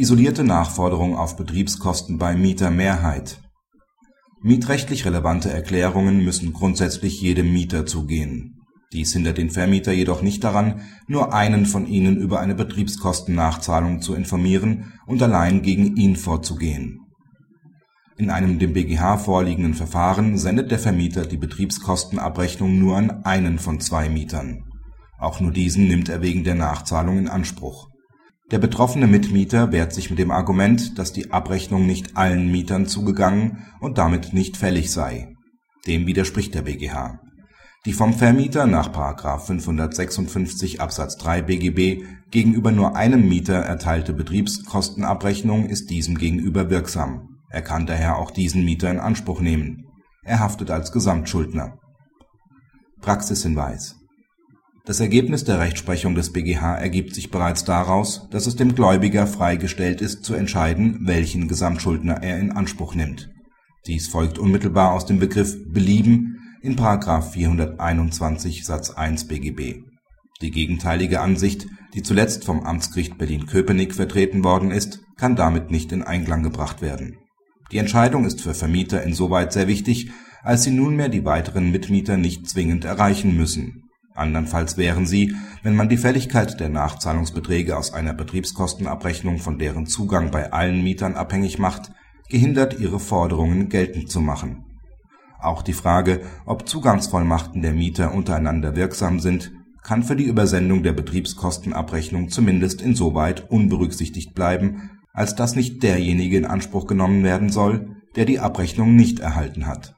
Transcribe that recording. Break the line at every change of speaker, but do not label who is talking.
Isolierte Nachforderung auf Betriebskosten bei Mietermehrheit Mietrechtlich relevante Erklärungen müssen grundsätzlich jedem Mieter zugehen. Dies hindert den Vermieter jedoch nicht daran, nur einen von ihnen über eine Betriebskostennachzahlung zu informieren und allein gegen ihn vorzugehen. In einem dem BGH vorliegenden Verfahren sendet der Vermieter die Betriebskostenabrechnung nur an einen von zwei Mietern. Auch nur diesen nimmt er wegen der Nachzahlung in Anspruch der betroffene Mitmieter wehrt sich mit dem Argument, dass die Abrechnung nicht allen Mietern zugegangen und damit nicht fällig sei. Dem widerspricht der BGH. Die vom Vermieter nach § 556 Absatz 3 BGB gegenüber nur einem Mieter erteilte Betriebskostenabrechnung ist diesem gegenüber wirksam. Er kann daher auch diesen Mieter in Anspruch nehmen. Er haftet als Gesamtschuldner. Praxishinweis das Ergebnis der Rechtsprechung des BGH ergibt sich bereits daraus, dass es dem Gläubiger freigestellt ist zu entscheiden, welchen Gesamtschuldner er in Anspruch nimmt. Dies folgt unmittelbar aus dem Begriff Belieben in § 421 Satz 1 BGB. Die gegenteilige Ansicht, die zuletzt vom Amtsgericht Berlin-Köpenick vertreten worden ist, kann damit nicht in Einklang gebracht werden. Die Entscheidung ist für Vermieter insoweit sehr wichtig, als sie nunmehr die weiteren Mitmieter nicht zwingend erreichen müssen Andernfalls wären sie, wenn man die Fälligkeit der Nachzahlungsbeträge aus einer Betriebskostenabrechnung von deren Zugang bei allen Mietern abhängig macht, gehindert, ihre Forderungen geltend zu machen. Auch die Frage, ob Zugangsvollmachten der Mieter untereinander wirksam sind, kann für die Übersendung der Betriebskostenabrechnung zumindest insoweit unberücksichtigt bleiben, als dass nicht derjenige in Anspruch genommen werden soll, der die Abrechnung nicht erhalten hat